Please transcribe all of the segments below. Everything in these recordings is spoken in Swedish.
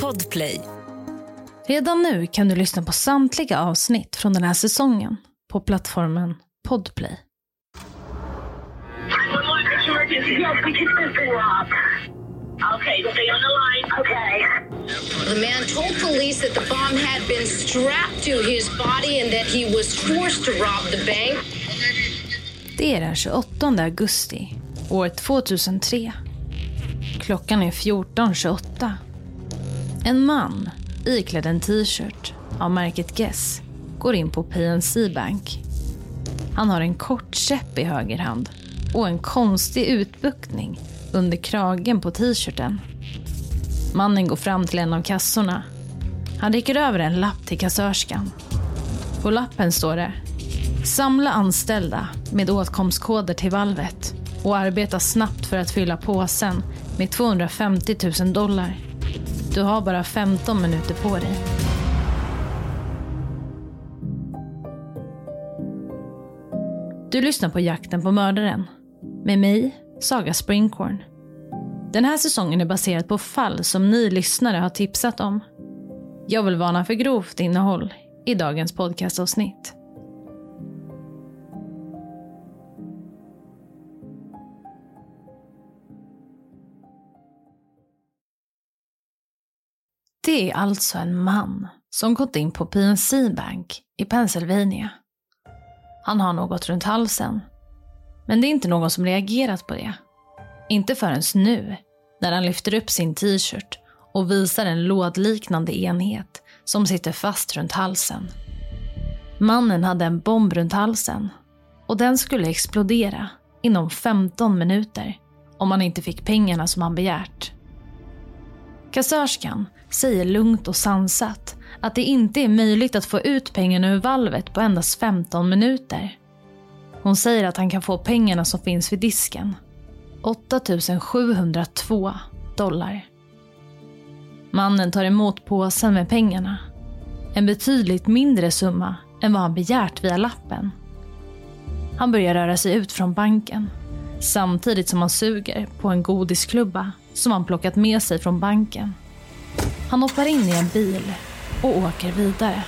Podplay. Redan nu kan du lyssna på samtliga avsnitt från den här säsongen på plattformen Podplay. Okay, stay on the line. Okay. The man told police that the bomb had been strapped to his body and that he was forced to rob the bank. Det är den 28 augusti, år 2003. Klockan är 14.28. En man, iklädd en t-shirt av märket Guess, går in på PNC Bank. Han har en kort käpp i höger hand och en konstig utbuktning under kragen på t-shirten. Mannen går fram till en av kassorna. Han räcker över en lapp till kassörskan. På lappen står det Samla anställda med åtkomstkoder till valvet och arbeta snabbt för att fylla påsen med 250 000 dollar. Du har bara 15 minuter på dig. Du lyssnar på Jakten på mördaren med mig, Saga Springhorn. Den här säsongen är baserad på fall som ni lyssnare har tipsat om. Jag vill varna för grovt innehåll i dagens podcastavsnitt. Det är alltså en man som gått in på PNC Bank i Pennsylvania. Han har något runt halsen. Men det är inte någon som reagerat på det. Inte förrän nu, när han lyfter upp sin t-shirt och visar en lådliknande enhet som sitter fast runt halsen. Mannen hade en bomb runt halsen och den skulle explodera inom 15 minuter om han inte fick pengarna som han begärt. Kassörskan säger lugnt och sansat att det inte är möjligt att få ut pengarna ur valvet på endast 15 minuter. Hon säger att han kan få pengarna som finns vid disken. 8 702 dollar. Mannen tar emot påsen med pengarna. En betydligt mindre summa än vad han begärt via lappen. Han börjar röra sig ut från banken samtidigt som han suger på en godisklubba som han plockat med sig från banken. Han hoppar in i en bil och åker vidare.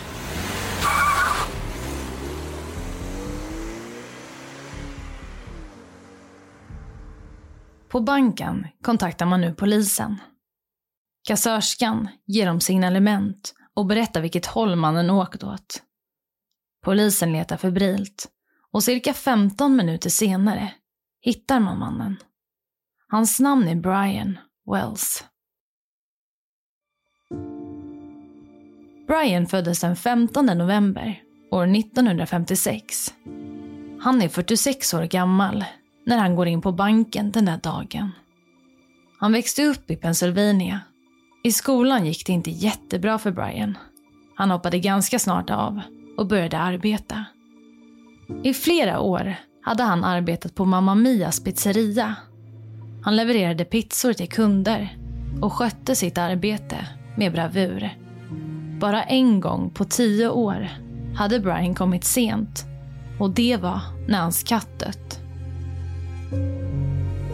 På banken kontaktar man nu polisen. Kassörskan ger dem signalement och berättar vilket håll mannen åkt åt. Polisen letar febrilt och cirka 15 minuter senare hittar man mannen. Hans namn är Brian Wells. Brian föddes den 15 november år 1956. Han är 46 år gammal när han går in på banken den där dagen. Han växte upp i Pennsylvania. I skolan gick det inte jättebra för Brian. Han hoppade ganska snart av och började arbeta. I flera år hade han arbetat på Mamma Mias pizzeria. Han levererade pizzor till kunder och skötte sitt arbete med bravur. Bara en gång på tio år hade Brian kommit sent och det var när hans katt dött.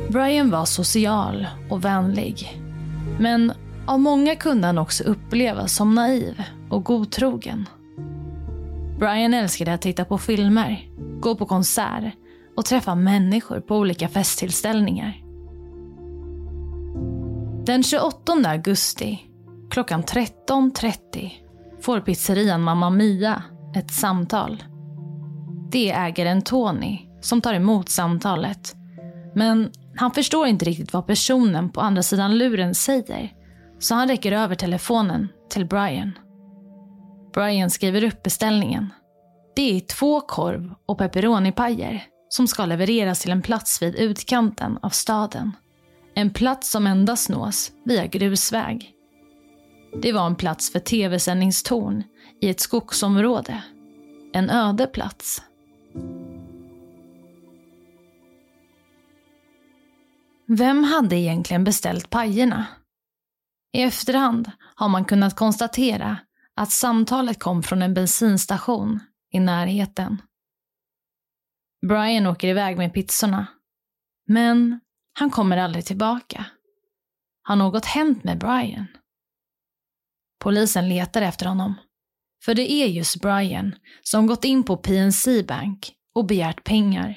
Brian var social och vänlig. Men av många kunde han också upplevas som naiv och godtrogen. Brian älskade att titta på filmer, gå på konsert och träffa människor på olika festtillställningar. Den 28 augusti klockan 13.30 får pizzerian Mamma Mia ett samtal. Det är ägaren Tony som tar emot samtalet. Men han förstår inte riktigt vad personen på andra sidan luren säger. Så han räcker över telefonen till Brian. Brian skriver upp beställningen. Det är två korv och pepperonipajer som ska levereras till en plats vid utkanten av staden. En plats som endast nås via grusväg. Det var en plats för tv-sändningstorn i ett skogsområde. En öde plats. Vem hade egentligen beställt pajerna? I efterhand har man kunnat konstatera att samtalet kom från en bensinstation i närheten. Brian åker iväg med pizzorna. Men han kommer aldrig tillbaka. Har något hänt med Brian? Polisen letar efter honom. För det är just Brian som gått in på PNC Bank och begärt pengar.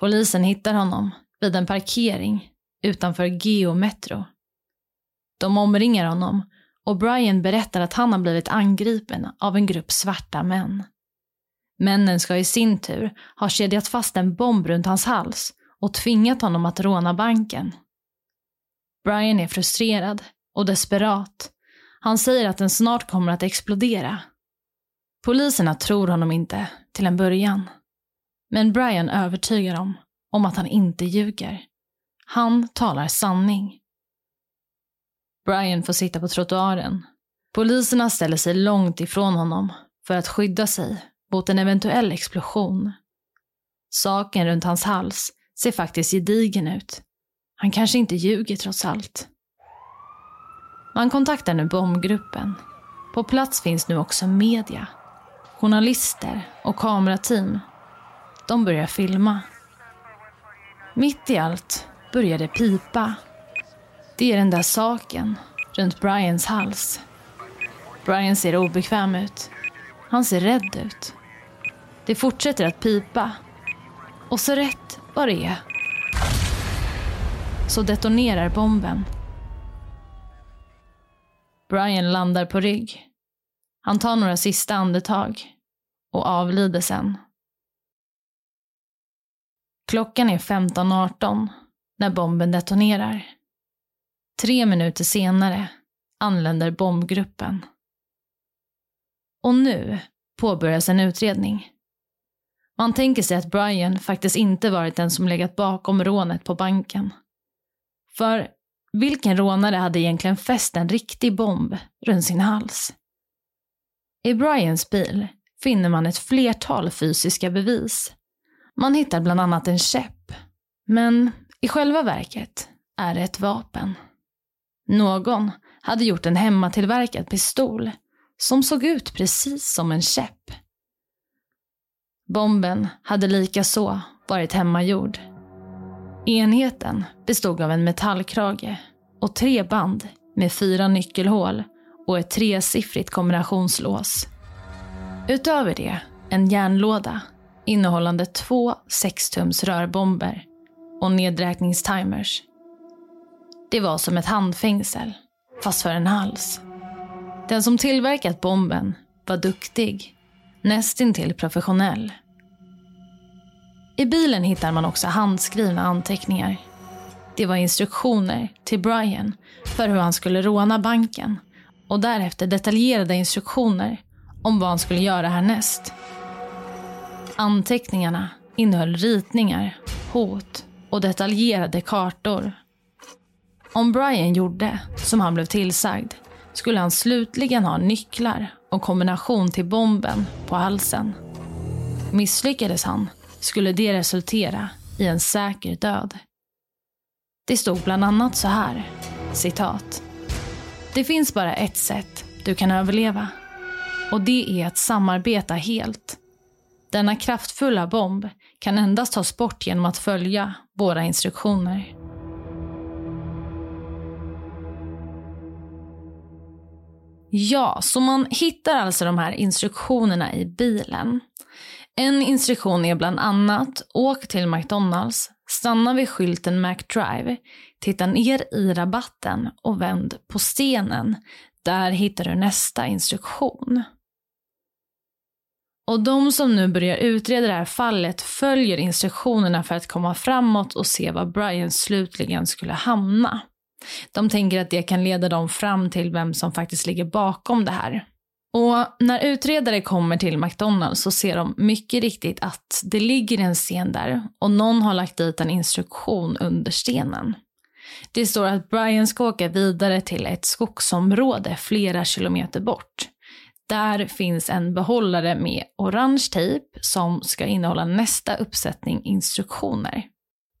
Polisen hittar honom vid en parkering utanför Geo Metro. De omringar honom och Brian berättar att han har blivit angripen av en grupp svarta män. Männen ska i sin tur ha kedjat fast en bomb runt hans hals och tvingat honom att råna banken. Brian är frustrerad och desperat. Han säger att den snart kommer att explodera. Poliserna tror honom inte till en början. Men Brian övertygar dem om att han inte ljuger. Han talar sanning. Brian får sitta på trottoaren. Poliserna ställer sig långt ifrån honom för att skydda sig mot en eventuell explosion. Saken runt hans hals ser faktiskt gedigen ut. Han kanske inte ljuger trots allt. Man kontaktar nu bombgruppen. På plats finns nu också media. Journalister och kamerateam. De börjar filma. Mitt i allt börjar det pipa. Det är den där saken runt Brians hals. Brian ser obekväm ut. Han ser rädd ut. Det fortsätter att pipa. Och så rätt vad det är så detonerar bomben. Brian landar på rygg. Han tar några sista andetag och avlider sen. Klockan är 15.18 när bomben detonerar. Tre minuter senare anländer bombgruppen. Och nu påbörjas en utredning. Man tänker sig att Brian faktiskt inte varit den som legat bakom rånet på banken. För vilken rånare hade egentligen fäst en riktig bomb runt sin hals? I Brians bil finner man ett flertal fysiska bevis. Man hittar bland annat en käpp. Men i själva verket är det ett vapen. Någon hade gjort en hemmatillverkad pistol som såg ut precis som en käpp. Bomben hade likaså varit hemmagjord. Enheten bestod av en metallkrage och tre band med fyra nyckelhål och ett tresiffrigt kombinationslås. Utöver det en järnlåda innehållande två 6-tums rörbomber och nedräkningstimers. Det var som ett handfängsel, fast för en hals. Den som tillverkat bomben var duktig, nästintill professionell. I bilen hittar man också handskrivna anteckningar. Det var instruktioner till Brian för hur han skulle råna banken och därefter detaljerade instruktioner om vad han skulle göra härnäst. Anteckningarna innehöll ritningar, hot och detaljerade kartor. Om Brian gjorde som han blev tillsagd skulle han slutligen ha nycklar och kombination till bomben på halsen. Misslyckades han skulle det resultera i en säker död. Det stod bland annat så här, citat. Det finns bara ett sätt du kan överleva och det är att samarbeta helt. Denna kraftfulla bomb kan endast tas bort genom att följa våra instruktioner. Ja, så man hittar alltså de här instruktionerna i bilen. En instruktion är bland annat åk till McDonalds, stanna vid skylten McDrive, titta ner i rabatten och vänd på stenen. Där hittar du nästa instruktion. Och de som nu börjar utreda det här fallet följer instruktionerna för att komma framåt och se var Brian slutligen skulle hamna. De tänker att det kan leda dem fram till vem som faktiskt ligger bakom det här. Och när utredare kommer till McDonalds så ser de mycket riktigt att det ligger en sten där och någon har lagt dit en instruktion under stenen. Det står att Brian ska åka vidare till ett skogsområde flera kilometer bort. Där finns en behållare med orange tejp som ska innehålla nästa uppsättning instruktioner.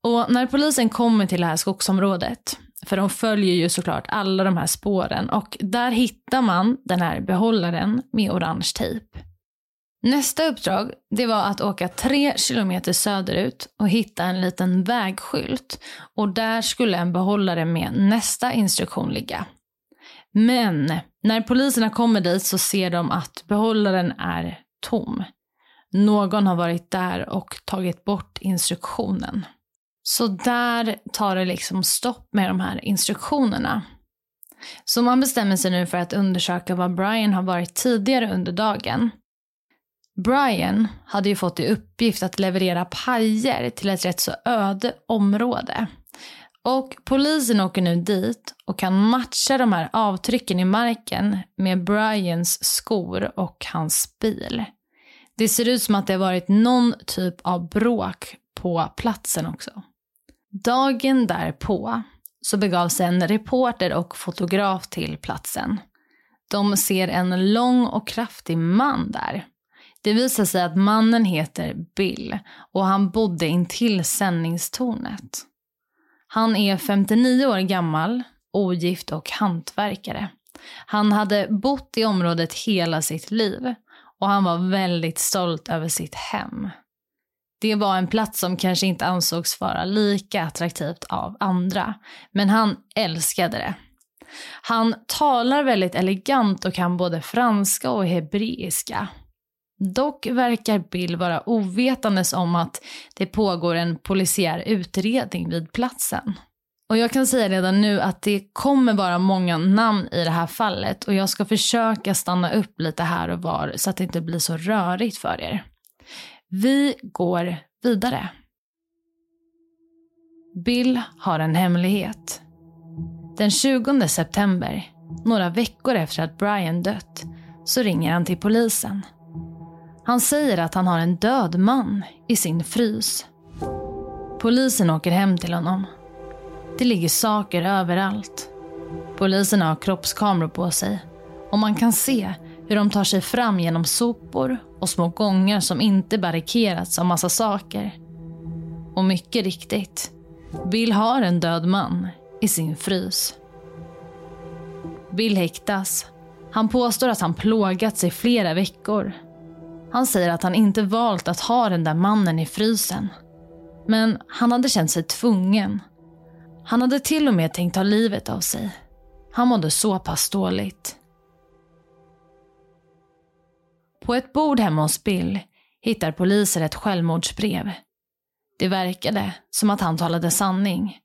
Och när polisen kommer till det här skogsområdet för de följer ju såklart alla de här spåren och där hittar man den här behållaren med orange tejp. Nästa uppdrag det var att åka tre kilometer söderut och hitta en liten vägskylt. Och där skulle en behållare med nästa instruktion ligga. Men när poliserna kommer dit så ser de att behållaren är tom. Någon har varit där och tagit bort instruktionen. Så där tar det liksom stopp med de här instruktionerna. Så man bestämmer sig nu för att undersöka var Brian har varit tidigare under dagen. Brian hade ju fått i uppgift att leverera pajer till ett rätt så öde område. Och polisen åker nu dit och kan matcha de här avtrycken i marken med Brians skor och hans bil. Det ser ut som att det har varit någon typ av bråk på platsen också. Dagen därpå så begav sig en reporter och fotograf till platsen. De ser en lång och kraftig man där. Det visar sig att mannen heter Bill och han bodde intill sändningstornet. Han är 59 år gammal, ogift och hantverkare. Han hade bott i området hela sitt liv och han var väldigt stolt över sitt hem. Det var en plats som kanske inte ansågs vara lika attraktivt av andra, men han älskade det. Han talar väldigt elegant och kan både franska och hebreiska. Dock verkar Bill vara ovetandes om att det pågår en polisiär utredning vid platsen. Och jag kan säga redan nu att det kommer vara många namn i det här fallet och jag ska försöka stanna upp lite här och var så att det inte blir så rörigt för er. Vi går vidare. Bill har en hemlighet. Den 20 september, några veckor efter att Brian dött, så ringer han till polisen. Han säger att han har en död man i sin frys. Polisen åker hem till honom. Det ligger saker överallt. Polisen har kroppskameror på sig och man kan se hur de tar sig fram genom sopor och små gångar som inte barrikerats av massa saker. Och mycket riktigt, Bill har en död man i sin frys. Bill häktas. Han påstår att han plågats i flera veckor han säger att han inte valt att ha den där mannen i frysen. Men han hade känt sig tvungen. Han hade till och med tänkt ta livet av sig. Han mådde så pass dåligt. På ett bord hemma hos Bill hittar poliser ett självmordsbrev. Det verkade som att han talade sanning.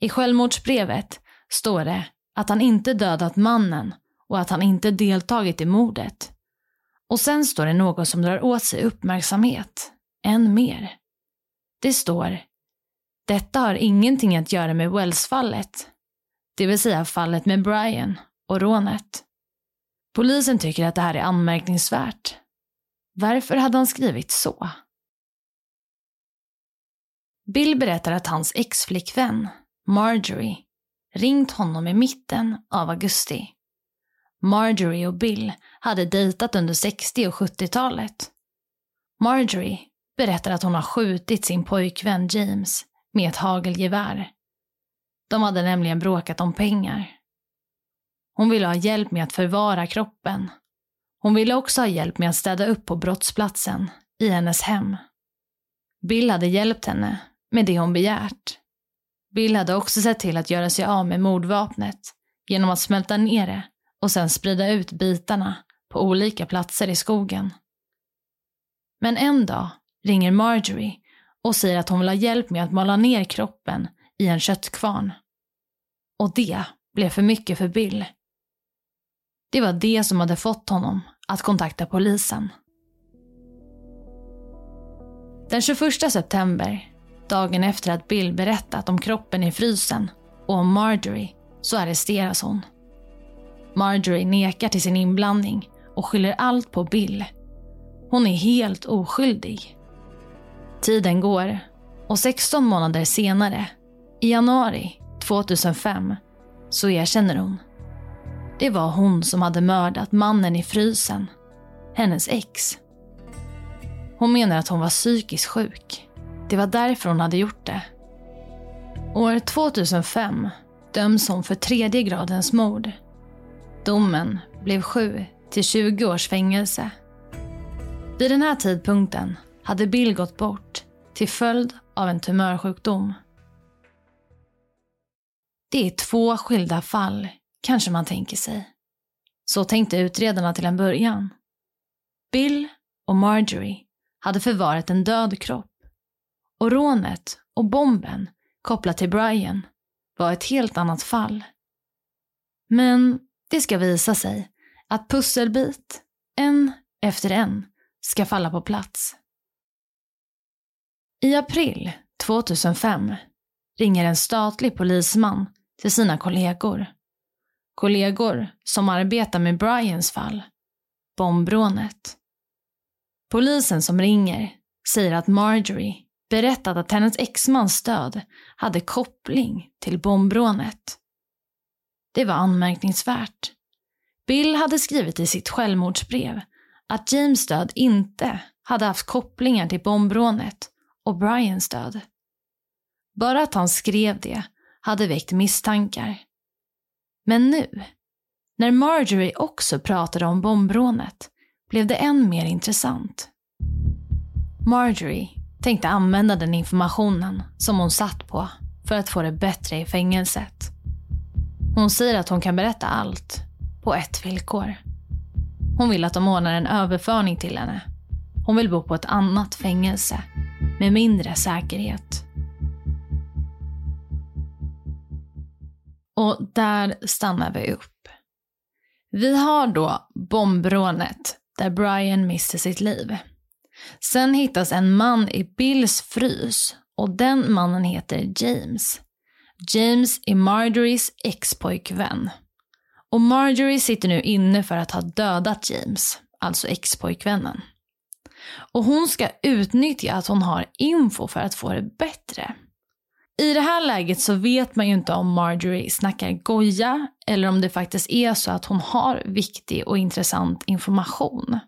I självmordsbrevet står det att han inte dödat mannen och att han inte deltagit i mordet. Och sen står det något som drar åt sig uppmärksamhet. Än mer. Det står Detta har ingenting att göra med Wells-fallet. Det vill säga fallet med Brian och rånet. Polisen tycker att det här är anmärkningsvärt. Varför hade han skrivit så? Bill berättar att hans ex-flickvän, Marjorie, ringt honom i mitten av augusti. Marjorie och Bill hade dejtat under 60 och 70-talet. Marjorie berättar att hon har skjutit sin pojkvän James med ett hagelgevär. De hade nämligen bråkat om pengar. Hon ville ha hjälp med att förvara kroppen. Hon ville också ha hjälp med att städa upp på brottsplatsen i hennes hem. Bill hade hjälpt henne med det hon begärt. Bill hade också sett till att göra sig av med mordvapnet genom att smälta ner det och sen sprida ut bitarna på olika platser i skogen. Men en dag ringer Marjorie och säger att hon vill ha hjälp med att mala ner kroppen i en köttkvarn. Och det blev för mycket för Bill. Det var det som hade fått honom att kontakta polisen. Den 21 september, dagen efter att Bill berättat om kroppen i frysen och om Marjorie, så arresteras hon. Marjorie nekar till sin inblandning och skyller allt på Bill. Hon är helt oskyldig. Tiden går och 16 månader senare, i januari 2005, så erkänner hon. Det var hon som hade mördat mannen i frysen, hennes ex. Hon menar att hon var psykiskt sjuk. Det var därför hon hade gjort det. År 2005 döms hon för tredje gradens mord Domen blev 7 till 20 års fängelse. Vid den här tidpunkten hade Bill gått bort till följd av en tumörsjukdom. Det är två skilda fall, kanske man tänker sig. Så tänkte utredarna till en början. Bill och Marjorie hade förvarat en död kropp. Och rånet och bomben kopplat till Brian var ett helt annat fall. Men det ska visa sig att pusselbit, en efter en, ska falla på plats. I april 2005 ringer en statlig polisman till sina kollegor. Kollegor som arbetar med Brians fall, bombrånet. Polisen som ringer säger att Marjorie berättat att hennes exmans död hade koppling till bombrånet. Det var anmärkningsvärt. Bill hade skrivit i sitt självmordsbrev att James död inte hade haft kopplingar till bombrånet och Brians död. Bara att han skrev det hade väckt misstankar. Men nu, när Marjorie också pratade om bombrånet, blev det än mer intressant. Marjorie tänkte använda den informationen som hon satt på för att få det bättre i fängelset. Hon säger att hon kan berätta allt på ett villkor. Hon vill att de ordnar en överföring till henne. Hon vill bo på ett annat fängelse med mindre säkerhet. Och där stannar vi upp. Vi har då bombrånet där Brian mister sitt liv. Sen hittas en man i Bills frys och den mannen heter James. James är Marjories ex-pojkvän. Och Marjorie sitter nu inne för att ha dödat James, alltså ex-pojkvännen. Och hon ska utnyttja att hon har info för att få det bättre. I det här läget så vet man ju inte om Marjorie snackar goja eller om det faktiskt är så att hon har viktig och intressant information.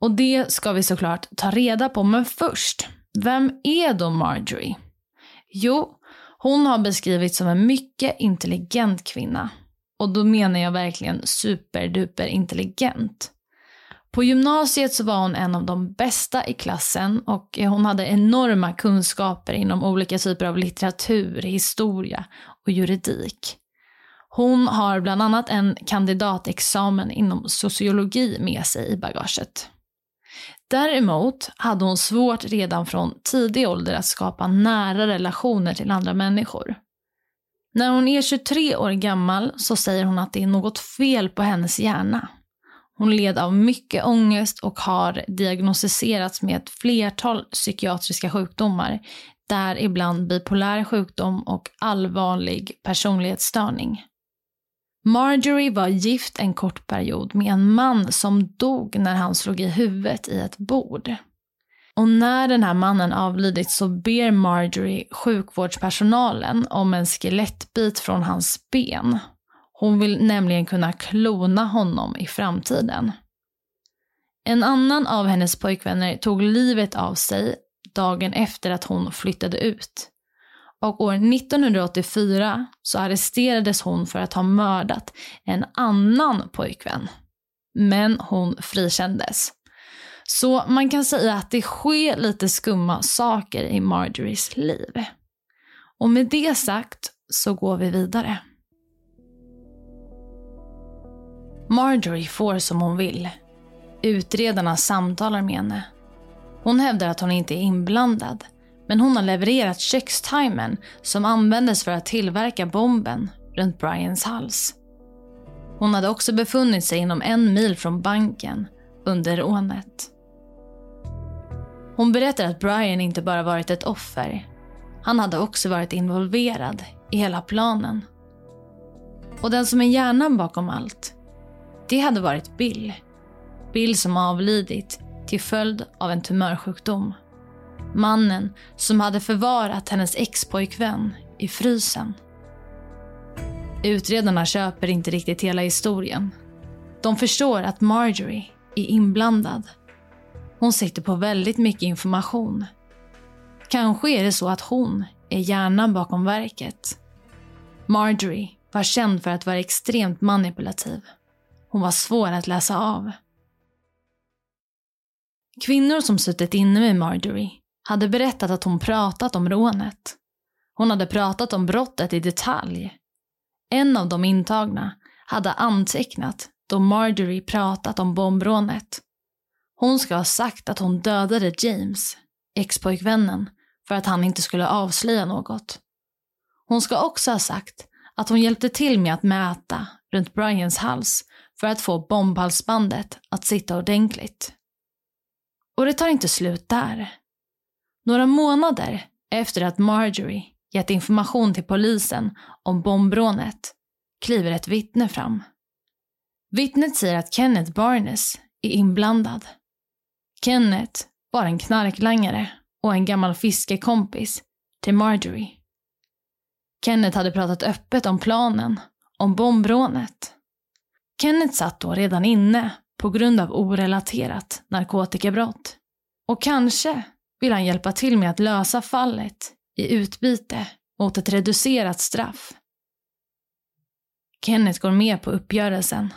Och det ska vi såklart ta reda på, men först, vem är då Marjorie? Jo, hon har beskrivits som en mycket intelligent kvinna. Och då menar jag verkligen superduper intelligent. På gymnasiet så var hon en av de bästa i klassen och hon hade enorma kunskaper inom olika typer av litteratur, historia och juridik. Hon har bland annat en kandidatexamen inom sociologi med sig i bagaget. Däremot hade hon svårt redan från tidig ålder att skapa nära relationer till andra människor. När hon är 23 år gammal så säger hon att det är något fel på hennes hjärna. Hon led av mycket ångest och har diagnostiserats med ett flertal psykiatriska sjukdomar, däribland bipolär sjukdom och allvarlig personlighetsstörning. Marjorie var gift en kort period med en man som dog när han slog i huvudet i ett bord. Och när den här mannen avlidit så ber Marjorie sjukvårdspersonalen om en skelettbit från hans ben. Hon vill nämligen kunna klona honom i framtiden. En annan av hennes pojkvänner tog livet av sig dagen efter att hon flyttade ut. Och år 1984 så arresterades hon för att ha mördat en annan pojkvän. Men hon frikändes. Så man kan säga att det sker lite skumma saker i Marjories liv. Och med det sagt så går vi vidare. Marjorie får som hon vill. Utredarna samtalar med henne. Hon hävdar att hon inte är inblandad men hon har levererat kökstimern som användes för att tillverka bomben runt Brians hals. Hon hade också befunnit sig inom en mil från banken under rånet. Hon berättar att Brian inte bara varit ett offer. Han hade också varit involverad i hela planen. Och den som är hjärnan bakom allt, det hade varit Bill. Bill som avlidit till följd av en tumörsjukdom. Mannen som hade förvarat hennes expojkvän i frysen. Utredarna köper inte riktigt hela historien. De förstår att Marjorie är inblandad. Hon sitter på väldigt mycket information. Kanske är det så att hon är hjärnan bakom verket. Marjorie var känd för att vara extremt manipulativ. Hon var svår att läsa av. Kvinnor som suttit inne med Marjorie hade berättat att hon pratat om rånet. Hon hade pratat om brottet i detalj. En av de intagna hade antecknat då Marjorie pratat om bombrånet. Hon ska ha sagt att hon dödade James, expojkvännen, för att han inte skulle avslöja något. Hon ska också ha sagt att hon hjälpte till med att mäta runt Brians hals för att få bombhalsbandet att sitta ordentligt. Och det tar inte slut där. Några månader efter att Marjorie gett information till polisen om bombrånet kliver ett vittne fram. Vittnet säger att Kenneth Barnes är inblandad. Kenneth var en knarklangare och en gammal fiskekompis till Marjorie. Kenneth hade pratat öppet om planen, om bombrånet. Kenneth satt då redan inne på grund av orelaterat narkotikabrott. Och kanske vill han hjälpa till med att lösa fallet i utbyte mot ett reducerat straff. Kenneth går med på uppgörelsen.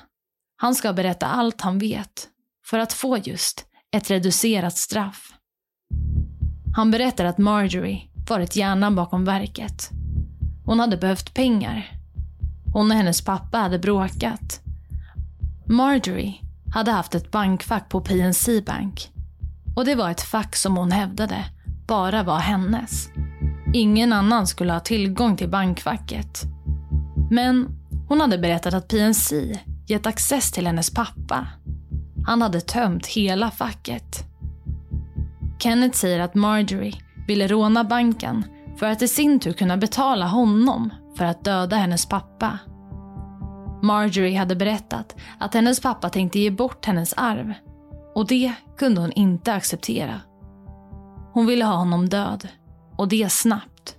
Han ska berätta allt han vet för att få just ett reducerat straff. Han berättar att Marjorie varit hjärnan bakom verket. Hon hade behövt pengar. Hon och hennes pappa hade bråkat. Marjorie hade haft ett bankfack på PNC Bank. Och det var ett fack som hon hävdade bara var hennes. Ingen annan skulle ha tillgång till bankfacket. Men hon hade berättat att PNC gett access till hennes pappa. Han hade tömt hela facket. Kenneth säger att Marjorie ville råna banken för att i sin tur kunna betala honom för att döda hennes pappa. Marjorie hade berättat att hennes pappa tänkte ge bort hennes arv och det kunde hon inte acceptera. Hon ville ha honom död och det snabbt.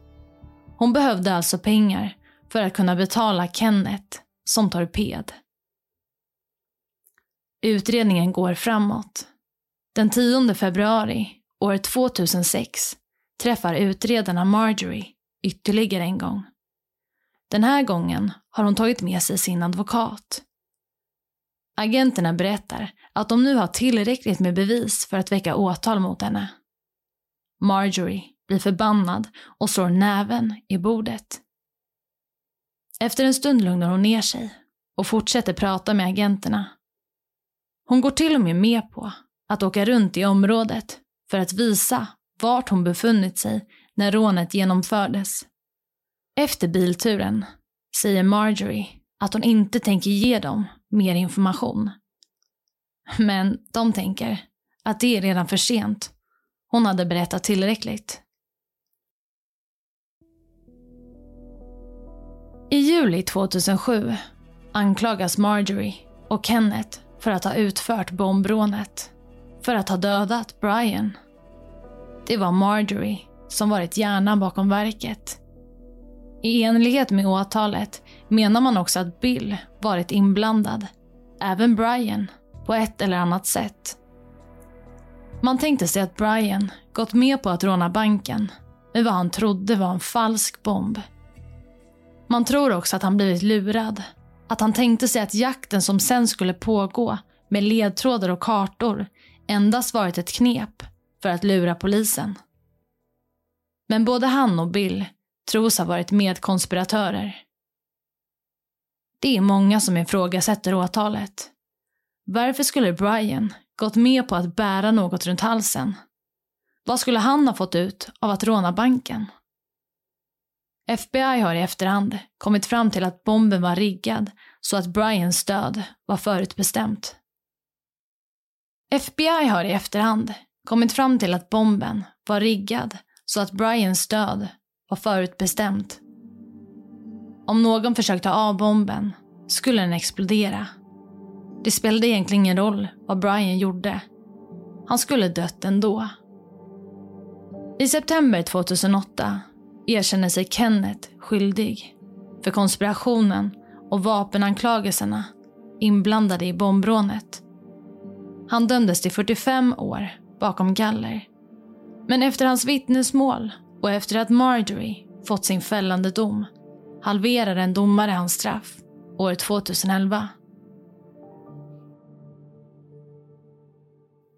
Hon behövde alltså pengar för att kunna betala Kenneth som torped. Utredningen går framåt. Den 10 februari år 2006 träffar utredarna Marjorie ytterligare en gång. Den här gången har hon tagit med sig sin advokat. Agenterna berättar att de nu har tillräckligt med bevis för att väcka åtal mot henne. Marjorie blir förbannad och slår näven i bordet. Efter en stund lugnar hon ner sig och fortsätter prata med agenterna. Hon går till och med med på att åka runt i området för att visa vart hon befunnit sig när rånet genomfördes. Efter bilturen säger Marjorie att hon inte tänker ge dem mer information. Men de tänker att det är redan för sent. Hon hade berättat tillräckligt. I juli 2007 anklagas Marjorie och Kenneth för att ha utfört bombrånet. För att ha dödat Brian. Det var Marjorie som varit hjärnan bakom verket. I enlighet med åtalet menar man också att Bill varit inblandad. Även Brian, på ett eller annat sätt. Man tänkte sig att Brian gått med på att råna banken med vad han trodde var en falsk bomb. Man tror också att han blivit lurad. Att han tänkte sig att jakten som sen skulle pågå med ledtrådar och kartor endast varit ett knep för att lura polisen. Men både han och Bill tros ha varit medkonspiratörer. Det är många som ifrågasätter åtalet. Varför skulle Brian gått med på att bära något runt halsen? Vad skulle han ha fått ut av att råna banken? FBI har i efterhand kommit fram till att bomben var riggad så att Brians död var förutbestämt. FBI har i efterhand kommit fram till att bomben var riggad så att Brians död var förutbestämt. Om någon försökte ha av bomben skulle den explodera. Det spelade egentligen ingen roll vad Brian gjorde. Han skulle dött ändå. I september 2008 erkänner sig Kenneth skyldig för konspirationen och vapenanklagelserna inblandade i bombrånet. Han dömdes till 45 år bakom galler. Men efter hans vittnesmål och efter att Marjorie fått sin fällande dom halverar en domare hans straff år 2011.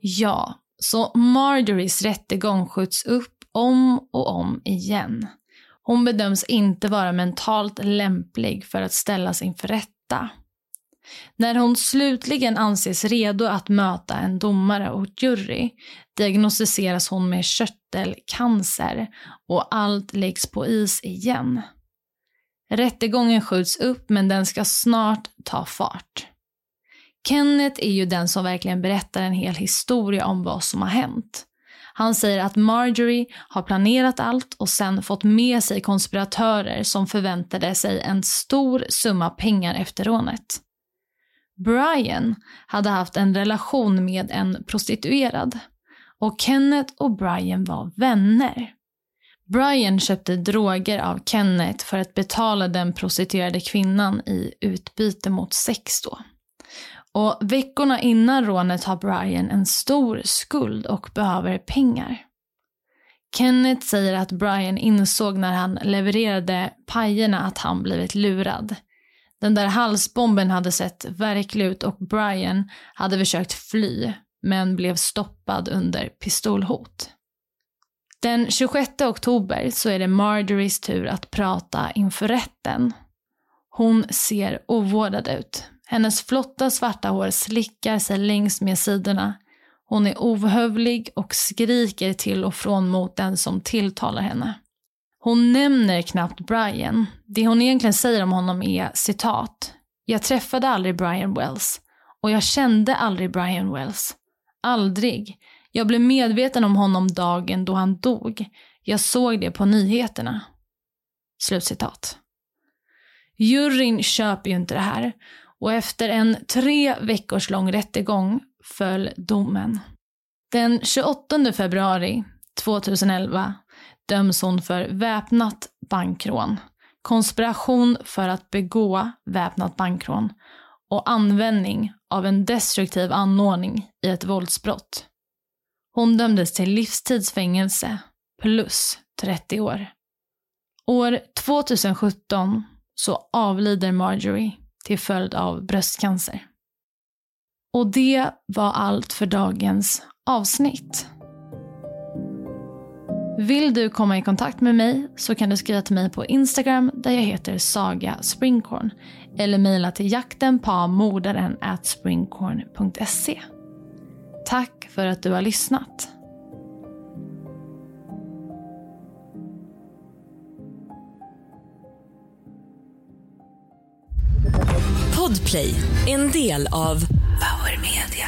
Ja, Så Marjories rättegång skjuts upp om och om igen. Hon bedöms inte vara mentalt lämplig för att ställas inför rätta. När hon slutligen anses redo att möta en domare och jury diagnostiseras hon med körtelcancer och allt läggs på is igen. Rättegången skjuts upp men den ska snart ta fart. Kenneth är ju den som verkligen berättar en hel historia om vad som har hänt. Han säger att Marjorie har planerat allt och sen fått med sig konspiratörer som förväntade sig en stor summa pengar efter rånet. Brian hade haft en relation med en prostituerad och Kenneth och Brian var vänner. Brian köpte droger av Kenneth för att betala den prostituerade kvinnan i utbyte mot sex då. Och veckorna innan rånet har Brian en stor skuld och behöver pengar. Kenneth säger att Brian insåg när han levererade pajerna att han blivit lurad. Den där halsbomben hade sett verklig ut och Brian hade försökt fly men blev stoppad under pistolhot. Den 26 oktober så är det Marjories tur att prata inför rätten. Hon ser ovårdad ut. Hennes flotta svarta hår slickar sig längs med sidorna. Hon är ohövlig och skriker till och från mot den som tilltalar henne. Hon nämner knappt Brian. Det hon egentligen säger om honom är citat. Jag träffade aldrig Brian Wells. Och jag kände aldrig Brian Wells. Aldrig. Jag blev medveten om honom dagen då han dog. Jag såg det på nyheterna. Slutcitat. Juryn köper ju inte det här och efter en tre veckors lång rättegång föll domen. Den 28 februari 2011 döms hon för väpnat bankrån, konspiration för att begå väpnat bankrån och användning av en destruktiv anordning i ett våldsbrott. Hon dömdes till livstidsfängelse plus 30 år. År 2017 så avlider Marjorie till följd av bröstcancer. Och det var allt för dagens avsnitt. Vill du komma i kontakt med mig så kan du skriva till mig på Instagram där jag heter Saga Springkorn eller mejla till jaktenpamordaren springkorn.se. Tack för att du har lyssnat. Podplay, en del av Power Media